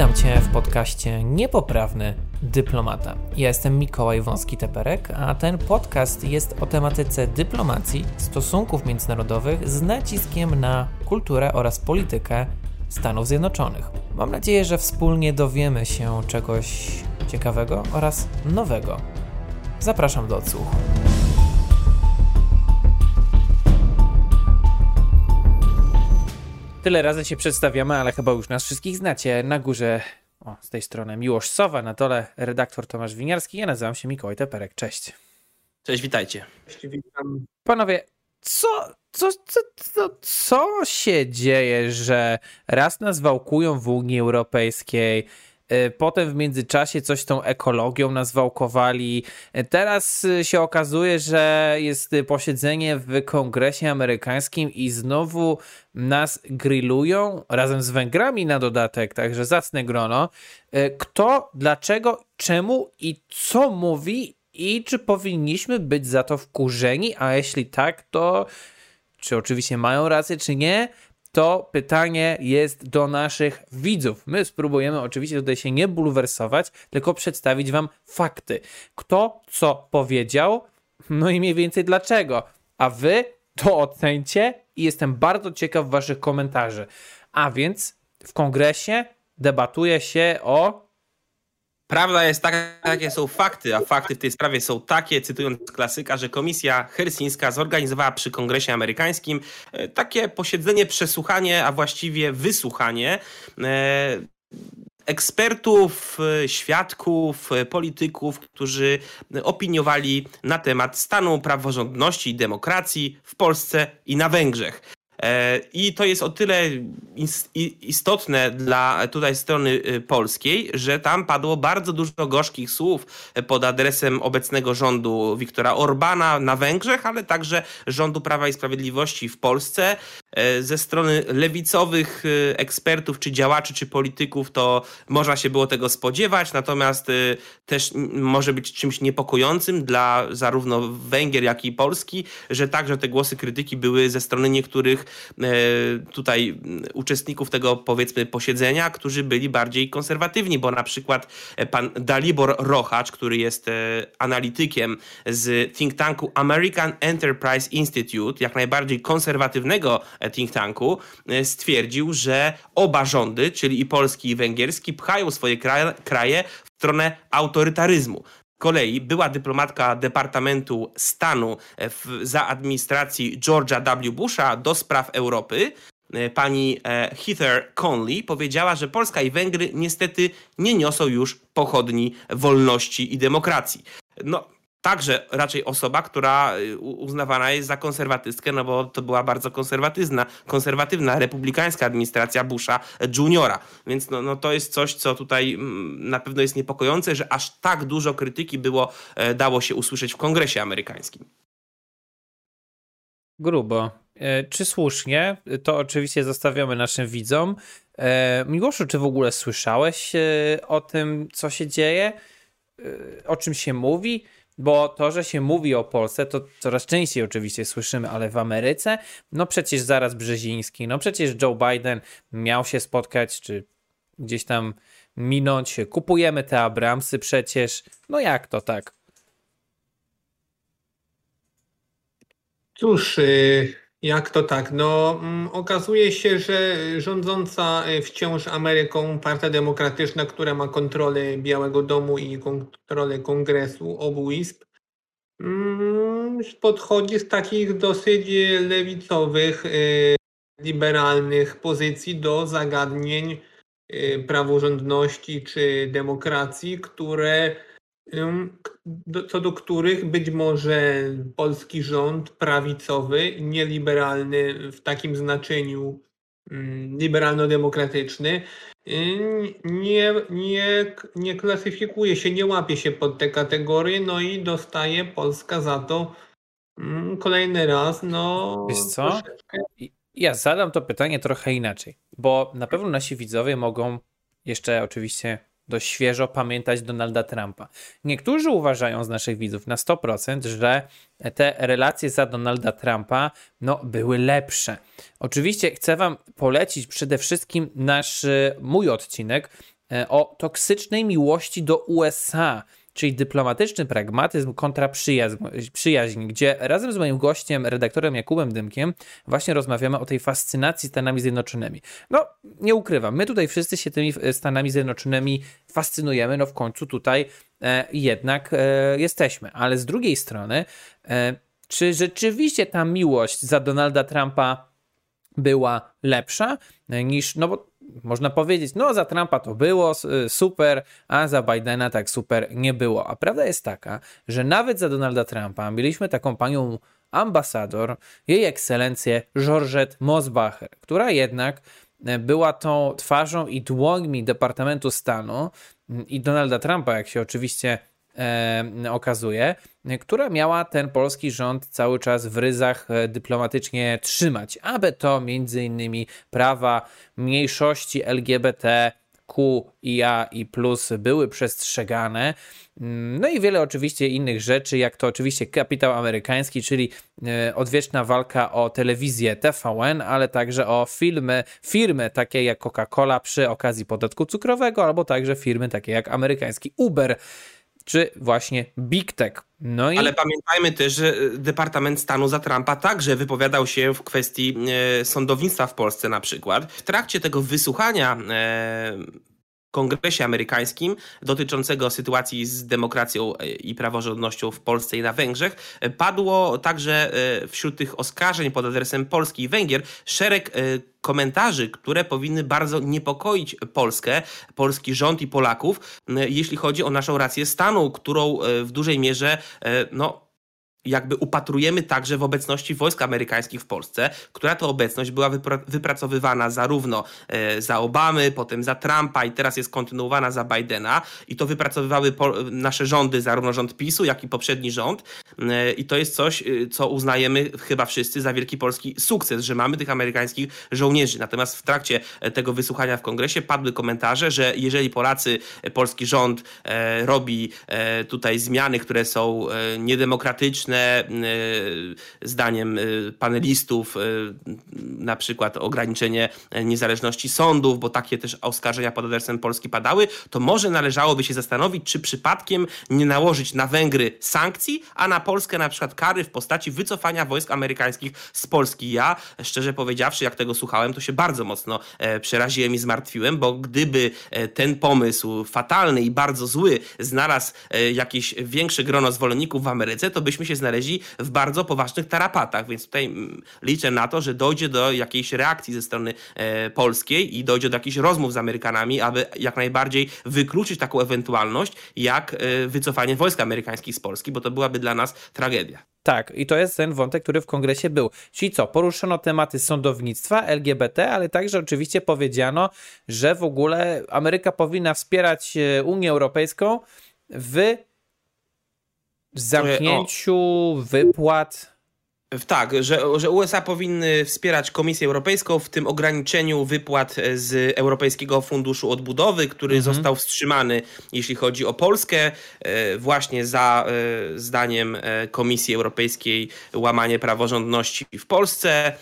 Witam Cię w podcaście Niepoprawny Dyplomata. Ja jestem Mikołaj Wąski-Teperek, a ten podcast jest o tematyce dyplomacji, stosunków międzynarodowych z naciskiem na kulturę oraz politykę Stanów Zjednoczonych. Mam nadzieję, że wspólnie dowiemy się czegoś ciekawego oraz nowego. Zapraszam do odsłuchu. Tyle razy się przedstawiamy, ale chyba już nas wszystkich znacie. Na górze, o, z tej strony Miłosz Sowa, na dole redaktor Tomasz Winiarski. Ja nazywam się Mikołaj Teperek. Cześć. Cześć, witajcie. Cześć, witam. Panowie, co, co, co, co, co się dzieje, że raz nas wałkują w Unii Europejskiej, Potem w międzyczasie coś tą ekologią nazwałkowali. Y, Teraz y, się okazuje, że jest posiedzenie w kongresie amerykańskim i znowu nas grillują razem z Węgrami na dodatek, także zacne grono. Kto, dlaczego, czemu i co mówi i czy powinniśmy być za to wkurzeni, a jeśli tak, to czy oczywiście mają rację, czy nie, to pytanie jest do naszych widzów. My spróbujemy oczywiście tutaj się nie bulwersować, tylko przedstawić wam fakty. Kto co powiedział, no i mniej więcej dlaczego. A wy to ocencie i jestem bardzo ciekaw waszych komentarzy. A więc w kongresie debatuje się o Prawda jest taka, jakie są fakty, a fakty w tej sprawie są takie, cytując klasyka, że Komisja Helsińska zorganizowała przy Kongresie Amerykańskim e, takie posiedzenie, przesłuchanie, a właściwie wysłuchanie e, ekspertów, e, świadków, polityków, którzy opiniowali na temat stanu praworządności i demokracji w Polsce i na Węgrzech. E, I to jest o tyle istotne dla tutaj strony y, polskiej, że tam padło bardzo dużo gorzkich słów pod adresem obecnego rządu Viktora Orbana na Węgrzech, ale także rządu Prawa i Sprawiedliwości w Polsce. E, ze strony lewicowych y, ekspertów, czy działaczy, czy polityków, to można się było tego spodziewać, natomiast y, też może być czymś niepokojącym dla zarówno Węgier, jak i Polski, że także te głosy krytyki były ze strony niektórych E, tutaj uczestników tego powiedzmy posiedzenia, którzy byli bardziej konserwatywni, bo na przykład e, pan Dalibor Rochacz, który jest e, analitykiem z think tanku American Enterprise Institute, jak najbardziej konserwatywnego think tanku, stwierdził, że oba rządy, czyli i polski i węgierski, pchają swoje kraje, kraje w stronę autorytaryzmu kolei była dyplomatka Departamentu Stanu w, za administracji George'a W. Busha do spraw Europy, e, pani e, Heather Conley powiedziała, że Polska i Węgry niestety nie niosą już pochodni wolności i demokracji. No, także raczej osoba, która y, uznawana jest za konserwatystkę, no bo to była bardzo konserwatywna, konserwatywna republikańska administracja Busha juniora. Więc no, no to jest coś, co tutaj mm, na pewno jest niepokojące, że aż tak dużo krytyki było, e, dało się usłyszeć w kongresie amerykańskim. Grubo. E, czy słusznie? To oczywiście zostawiamy naszym widzom. E, Miłoszu, czy w ogóle słyszałeś o tym, co się dzieje? O czym się mówi? Bo to, że się mówi o Polsce, to coraz częściej oczywiście słyszymy, ale w Ameryce, no przecież zaraz Brzeziński, no przecież Joe Biden miał się spotkać, czy gdzieś tam minąć, kupujemy te Abramsy przecież. No jak to tak? Cóż, y, jak to tak? No, mm, okazuje się, że rządząca y, wciąż Ameryką Partia Demokratyczna, która ma kontrolę Białego Domu i kontrolę Kongresu obu izb, mm, podchodzi z takich dosyć lewicowych, y, liberalnych pozycji do zagadnień praworządności czy demokracji, które co do których być może polski rząd prawicowy, nieliberalny w takim znaczeniu liberalno-demokratyczny, nie, nie, nie klasyfikuje się, nie łapie się pod te kategorie, no i dostaje Polska za to kolejny raz. No, Wiesz co? Troszeczkę... Ja zadam to pytanie trochę inaczej, bo na pewno nasi widzowie mogą jeszcze oczywiście dość świeżo pamiętać Donalda Trumpa. Niektórzy uważają z naszych widzów na 100%, że te relacje za Donalda Trumpa no, były lepsze. Oczywiście chcę Wam polecić przede wszystkim nasz mój odcinek o toksycznej miłości do USA czyli dyplomatyczny pragmatyzm kontra przyjaźń, przyjaźń, gdzie razem z moim gościem, redaktorem Jakubem Dymkiem, właśnie rozmawiamy o tej fascynacji Stanami Zjednoczonymi. No, nie ukrywam, my tutaj wszyscy się tymi Stanami Zjednoczonymi fascynujemy, no w końcu tutaj e, jednak e, jesteśmy, ale z drugiej strony, e, czy rzeczywiście ta miłość za Donalda Trumpa była lepsza niż, no bo można powiedzieć, no za Trumpa to było y, super, a za Bidena tak super nie było. A prawda jest taka, że nawet za Donalda Trumpa mieliśmy taką panią ambasador, jej ekscelencję Georgette Mosbacher, która jednak e, była tą twarzą i dłońmi Departamentu Stanu mm, i Donalda Trumpa, jak się oczywiście okazuje, która miała ten polski rząd cały czas w ryzach e, dyplomatycznie trzymać, aby to między innymi prawa mniejszości LGBT, Q i A i plus były przestrzegane. No i wiele oczywiście innych rzeczy, jak to oczywiście kapitał amerykański, czyli e, odwieczna walka o telewizję TVN, ale także o filmy, firmy takie jak Coca-Cola przy okazji podatku cukrowego, albo także firmy takie jak amerykański Uber czy właśnie Big Tech. No i... Ale pamiętajmy też, że e, Departament Stanu za Trumpa także wypowiadał się w kwestii e, sądownictwa w Polsce na przykład. W trakcie tego wysłuchania e, Kongresie Amerykańskim dotyczącego sytuacji z demokracją e, i praworządnością w Polsce i na Węgrzech. E, padło także e, wśród tych oskarżeń pod adresem Polski i Węgier szereg komentarzy, które powinny bardzo niepokoić Polskę, polski rząd i Polaków, jeśli chodzi o naszą rację stanu, którą w dużej mierze no, jakby upatrujemy także w obecności wojsk amerykańskich w Polsce, która to obecność była wypracowywana zarówno e, za Obamy, potem za Trumpa i teraz jest kontynuowana za Bidena. I to wypracowywały nasze rządy, zarówno rząd PiSu, jak i poprzedni rząd i to jest coś, e, co uznajemy chyba wszyscy za wielki polski sukces, że mamy tych amerykańskich żołnierzy. Natomiast w trakcie tego wysłuchania w kongresie padły komentarze, że jeżeli Polacy, polski rząd robi tutaj zmiany, które są niedemokratyczne, E, zdaniem e, panelistów, e, na przykład ograniczenie niezależności sądów, bo takie też oskarżenia pod adresem Polski padały, to może należałoby się zastanowić, czy przypadkiem nie nałożyć na Węgry sankcji, a na Polskę na przykład kary w postaci wycofania wojsk amerykańskich z Polski. Ja, szczerze powiedziawszy, jak tego słuchałem, to się bardzo mocno przeraziłem i zmartwiłem, bo gdyby ten pomysł fatalny i bardzo zły znalazł jakieś większe grono zwolenników w Ameryce, to byśmy się znaleźli w bardzo poważnych tarapatach, więc tutaj mm, liczę na to, że dojdzie do jakiejś reakcji ze strony e, polskiej i dojdzie do jakichś rozmów z Amerykanami, aby jak najbardziej wykluczyć taką ewentualność, jak e, wycofanie wojsk amerykańskich z Polski, bo to byłaby dla nas tragedia. Tak, i to jest ten wątek, który w kongresie był. Czyli co, poruszono tematy sądownictwa, LGBT, ale także oczywiście powiedziano, że w ogóle Ameryka powinna wspierać e, Unię Europejską w zamknięciu wypłat. Tak, że, że USA powinny wspierać Komisję Europejską w tym ograniczeniu wypłat z Europejskiego Funduszu Odbudowy, który mhm. został wstrzymany, jeśli chodzi o Polskę, e, właśnie za e, zdaniem e, Komisji Europejskiej łamanie praworządności w Polsce.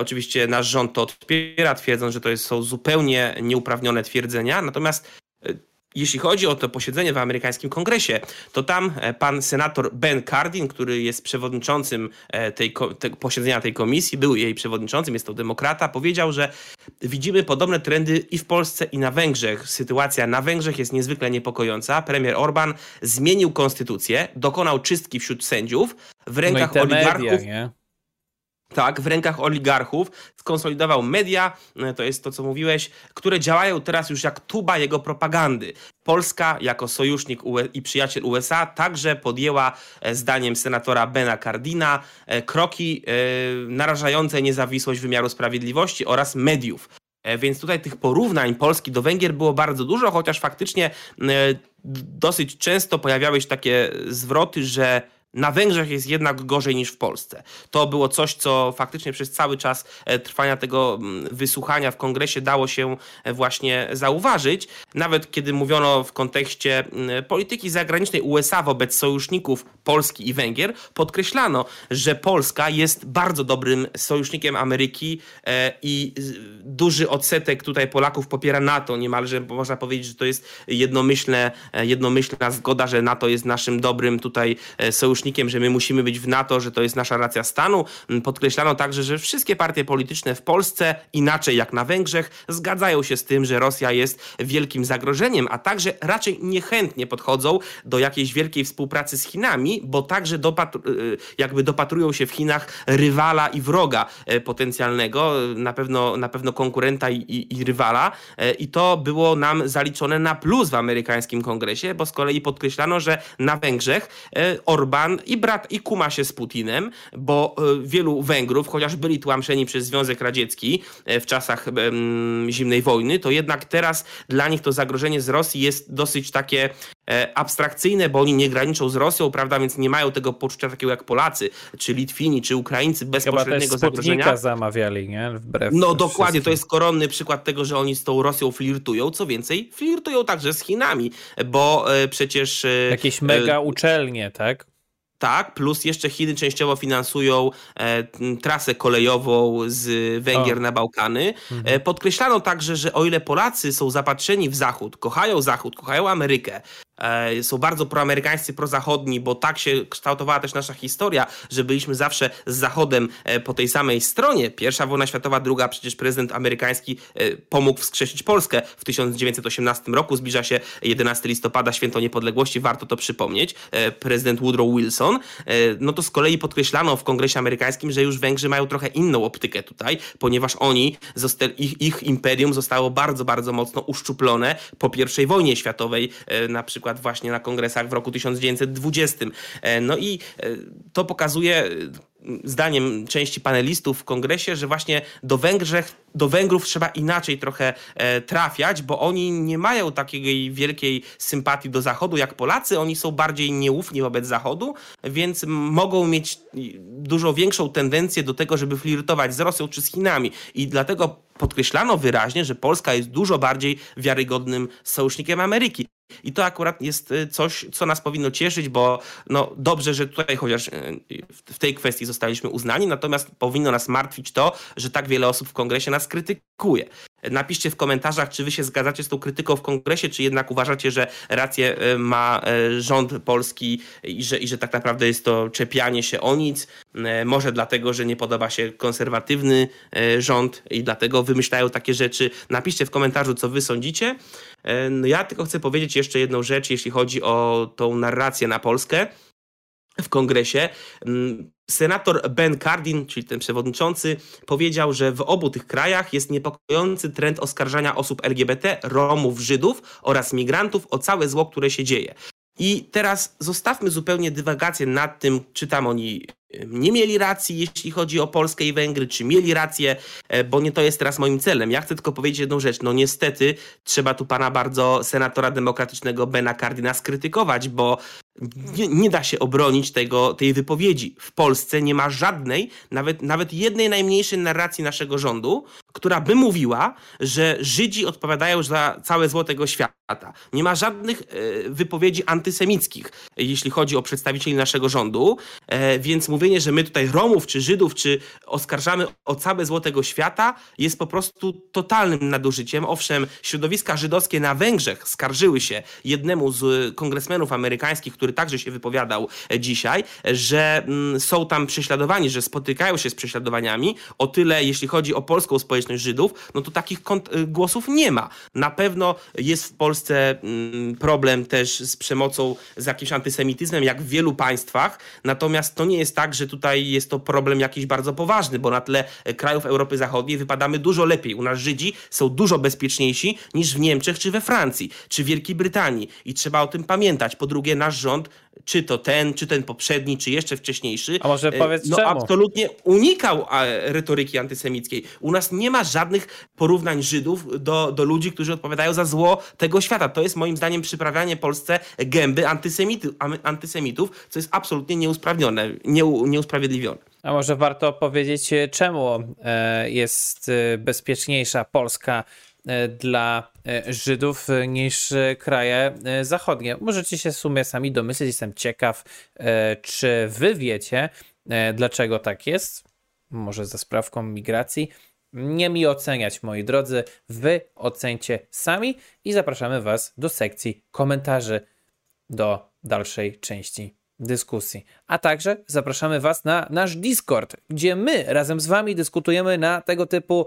Oczywiście nasz rząd to odpiera, twierdząc, że to jest, są zupełnie nieuprawnione twierdzenia. Natomiast jeśli chodzi o to posiedzenie w amerykańskim kongresie, to tam e, pan senator Ben Cardin, który jest przewodniczącym e, tej, te, posiedzenia tej komisji, był jej przewodniczącym, jest to demokrata, powiedział, że widzimy podobne trendy i w Polsce, i na Węgrzech. Sytuacja na Węgrzech jest niezwykle niepokojąca. Premier Orban zmienił konstytucję, dokonał czystki wśród sędziów w rękach no oligarchów. Media, tak, w rękach oligarchów, skonsolidował media, e, to jest to, co mówiłeś, które działają teraz już jak tuba jego propagandy. Polska, jako sojusznik i przyjaciel USA, także podjęła, e, zdaniem senatora Bena Cardina, e, kroki narażające niezawisłość wymiaru sprawiedliwości oraz mediów. Więc tutaj tych porównań Polski do Węgier było bardzo dużo, chociaż faktycznie dosyć często pojawiały się takie zwroty, że Na Węgrzech jest jednak gorzej niż w Polsce. To było coś, co faktycznie przez cały czas e, trwania tego mm, wysłuchania w kongresie dało się e, właśnie zauważyć. Nawet kiedy mówiono w kontekście mm, polityki zagranicznej USA wobec sojuszników Polski i Węgier, podkreślano, że Polska jest bardzo dobrym sojusznikiem Ameryki e, i duży odsetek tutaj Polaków popiera NATO. Niemalże można powiedzieć, że to jest jednomyślne, jednomyślna zgoda, że NATO jest naszym dobrym tutaj sojusznikiem sojusznikiem, że my musimy być w NATO, że to jest nasza racja stanu. Mm, podkreślano także, że wszystkie partie polityczne w Polsce, inaczej jak na Węgrzech, zgadzają się z tym, że Rosja jest wielkim zagrożeniem, a także raczej niechętnie podchodzą do jakiejś wielkiej współpracy z Chinami, bo także y, jakby dopatrują się w Chinach rywala i wroga e, potencjalnego, na pewno, na pewno konkurenta i, i, i rywala. E, I to było nam zaliczone na plus w amerykańskim kongresie, bo z kolei podkreślano, że na Węgrzech e, Orban i brat i kuma się z Putinem, bo e, wielu Węgrów, chociaż byli tłamszeni przez Związek Radziecki e, w czasach zimnej wojny, to jednak teraz dla nich to zagrożenie z Rosji jest dosyć takie e, abstrakcyjne, bo oni nie graniczą z Rosją, prawda, więc nie mają tego poczucia takiego jak Polacy, czy Litwini, czy Ukraińcy bezpośredniego zagrożenia. zamawiali, nie? Wbrew no dokładnie, to jest koronny przykład tego, że oni z tą Rosją flirtują, co więcej, flirtują także z Chinami, bo przecież... Jakieś mega uczelnie, tak? Tak, plus jeszcze Chiny częściowo finansują e, trasę kolejową z Węgier o. na Bałkany. Mhm. E, podkreślano także, że o ile Polacy są zapatrzeni w Zachód, kochają Zachód, kochają Amerykę, E, są bardzo proamerykańscy, prozachodni, bo tak się kształtowała też nasza historia, że byliśmy zawsze z Zachodem e, po tej samej stronie. Pierwsza wojna światowa, druga, przecież prezydent amerykański e, pomógł wskrzesić Polskę w 1918 roku. Zbliża się 11 listopada, święto niepodległości, warto to przypomnieć. Prezydent Woodrow Wilson. No to z kolei podkreślano w kongresie amerykańskim, że już Węgrzy mają trochę inną optykę tutaj, ponieważ oni, ich, ich imperium zostało bardzo, bardzo mocno uszczuplone po I wojnie światowej, na przykład właśnie na kongresach w roku 1920. E, no i e, to pokazuje zdaniem części panelistów w kongresie, że właśnie do Węgrzech, do Węgrów trzeba inaczej trochę e, trafiać, bo oni nie mają takiej wielkiej sympatii do Zachodu jak Polacy, oni są bardziej nieufni wobec Zachodu, więc mogą mieć dużo większą tendencję do tego, żeby flirtować z Rosją czy z Chinami i dlatego podkreślano wyraźnie, że Polska jest dużo bardziej wiarygodnym sojusznikiem Ameryki. I to akurat jest y, coś, co nas powinno cieszyć, bo no, dobrze, że tutaj chociaż y, w tej kwestii zostaliśmy uznani, natomiast powinno nas martwić to, że tak wiele osób w kongresie nas krytykuje. Napiszcie w komentarzach, czy wy się zgadzacie z tą krytyką w kongresie, czy jednak uważacie, że rację e, ma e, rząd polski i że, i że tak naprawdę jest to czepianie się o nic. E, może dlatego, że nie podoba się konserwatywny rząd i dlatego wymyślają takie rzeczy. Napiszcie w komentarzu, co wy sądzicie. No ja tylko chcę powiedzieć jeszcze jedną rzecz, jeśli chodzi o tą narrację na Polskę w kongresie. Mm, senator Ben Cardin, czyli ten przewodniczący, powiedział, że w obu tych krajach jest niepokojący trend oskarżania osób LGBT, Romów, Żydów oraz migrantów o całe zło, które się dzieje. I teraz zostawmy zupełnie dywagację nad tym, czy tam oni nie mieli racji, jeśli chodzi o Polskę i Węgry, czy mieli rację, e, bo nie to jest teraz moim celem. Ja chcę tylko powiedzieć jedną rzecz. No niestety trzeba tu pana bardzo senatora demokratycznego Bena Cardina skrytykować, bo nie, nie, da się obronić tego, tej wypowiedzi. W Polsce nie ma żadnej, nawet, nawet jednej najmniejszej narracji naszego rządu, która by mówiła, że Żydzi odpowiadają za całe zło tego świata. Nie ma żadnych e, wypowiedzi antysemickich, jeśli chodzi o przedstawicieli naszego rządu, e, więc mówienie, że my tutaj Romów czy Żydów, czy oskarżamy o całe zło tego świata, jest po prostu totalnym nadużyciem. Owszem, środowiska żydowskie na Węgrzech skarżyły się jednemu z kongresmenów amerykańskich, który także się wypowiadał e, dzisiaj, że mm, są tam prześladowani, że spotykają się z prześladowaniami. O tyle, jeśli chodzi o polską społeczność Żydów, no to takich e, głosów nie ma. Na pewno jest w Polsce mm, problem też z przemocą, z jakimś antysemityzmem, jak w wielu państwach, natomiast to nie jest tak, że tutaj jest to problem jakiś bardzo poważny, bo na tle e, krajów Europy Zachodniej wypadamy dużo lepiej. U nas Żydzi są dużo bezpieczniejsi niż w Niemczech czy we Francji, czy Wielkiej Brytanii i trzeba o tym pamiętać. Po drugie, nasz rząd czy to ten, czy ten poprzedni, czy jeszcze wcześniejszy, A może powiedz no czemu? absolutnie unikał retoryki antysemickiej. U nas nie ma żadnych porównań Żydów do, do ludzi, którzy odpowiadają za zło tego świata. To jest moim zdaniem przyprawianie Polsce gęby antysemitów, antysemitów co jest absolutnie nieusprawnione, nie, nieusprawiedliwione. A może warto powiedzieć, czemu e, jest e, bezpieczniejsza Polska E, dla e, Żydów e, niż kraje zachodnie. Możecie się w sumie sami domyśleć, jestem ciekaw, czy wy wiecie, dlaczego tak jest. Może za sprawką migracji. Nie mi oceniać, moi drodzy. Wy ocencie sami i zapraszamy Was do sekcji komentarzy do dalszej części dyskusji. A także zapraszamy Was na nasz Discord, gdzie my razem z Wami dyskutujemy na tego typu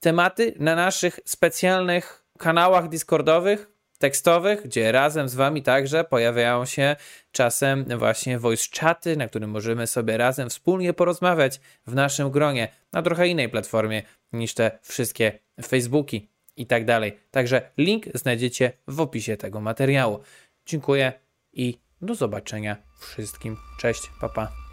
tematy na naszych specjalnych kanałach Discordowych, tekstowych, gdzie razem z Wami także pojawiają się czasem właśnie voice chaty, na którym możemy sobie razem wspólnie porozmawiać w naszym gronie na trochę innej platformie niż te wszystkie Facebooki i tak dalej. Także link znajdziecie w opisie tego materiału. Dziękuję i do zobaczenia wszystkim. Cześć, papa. Pa.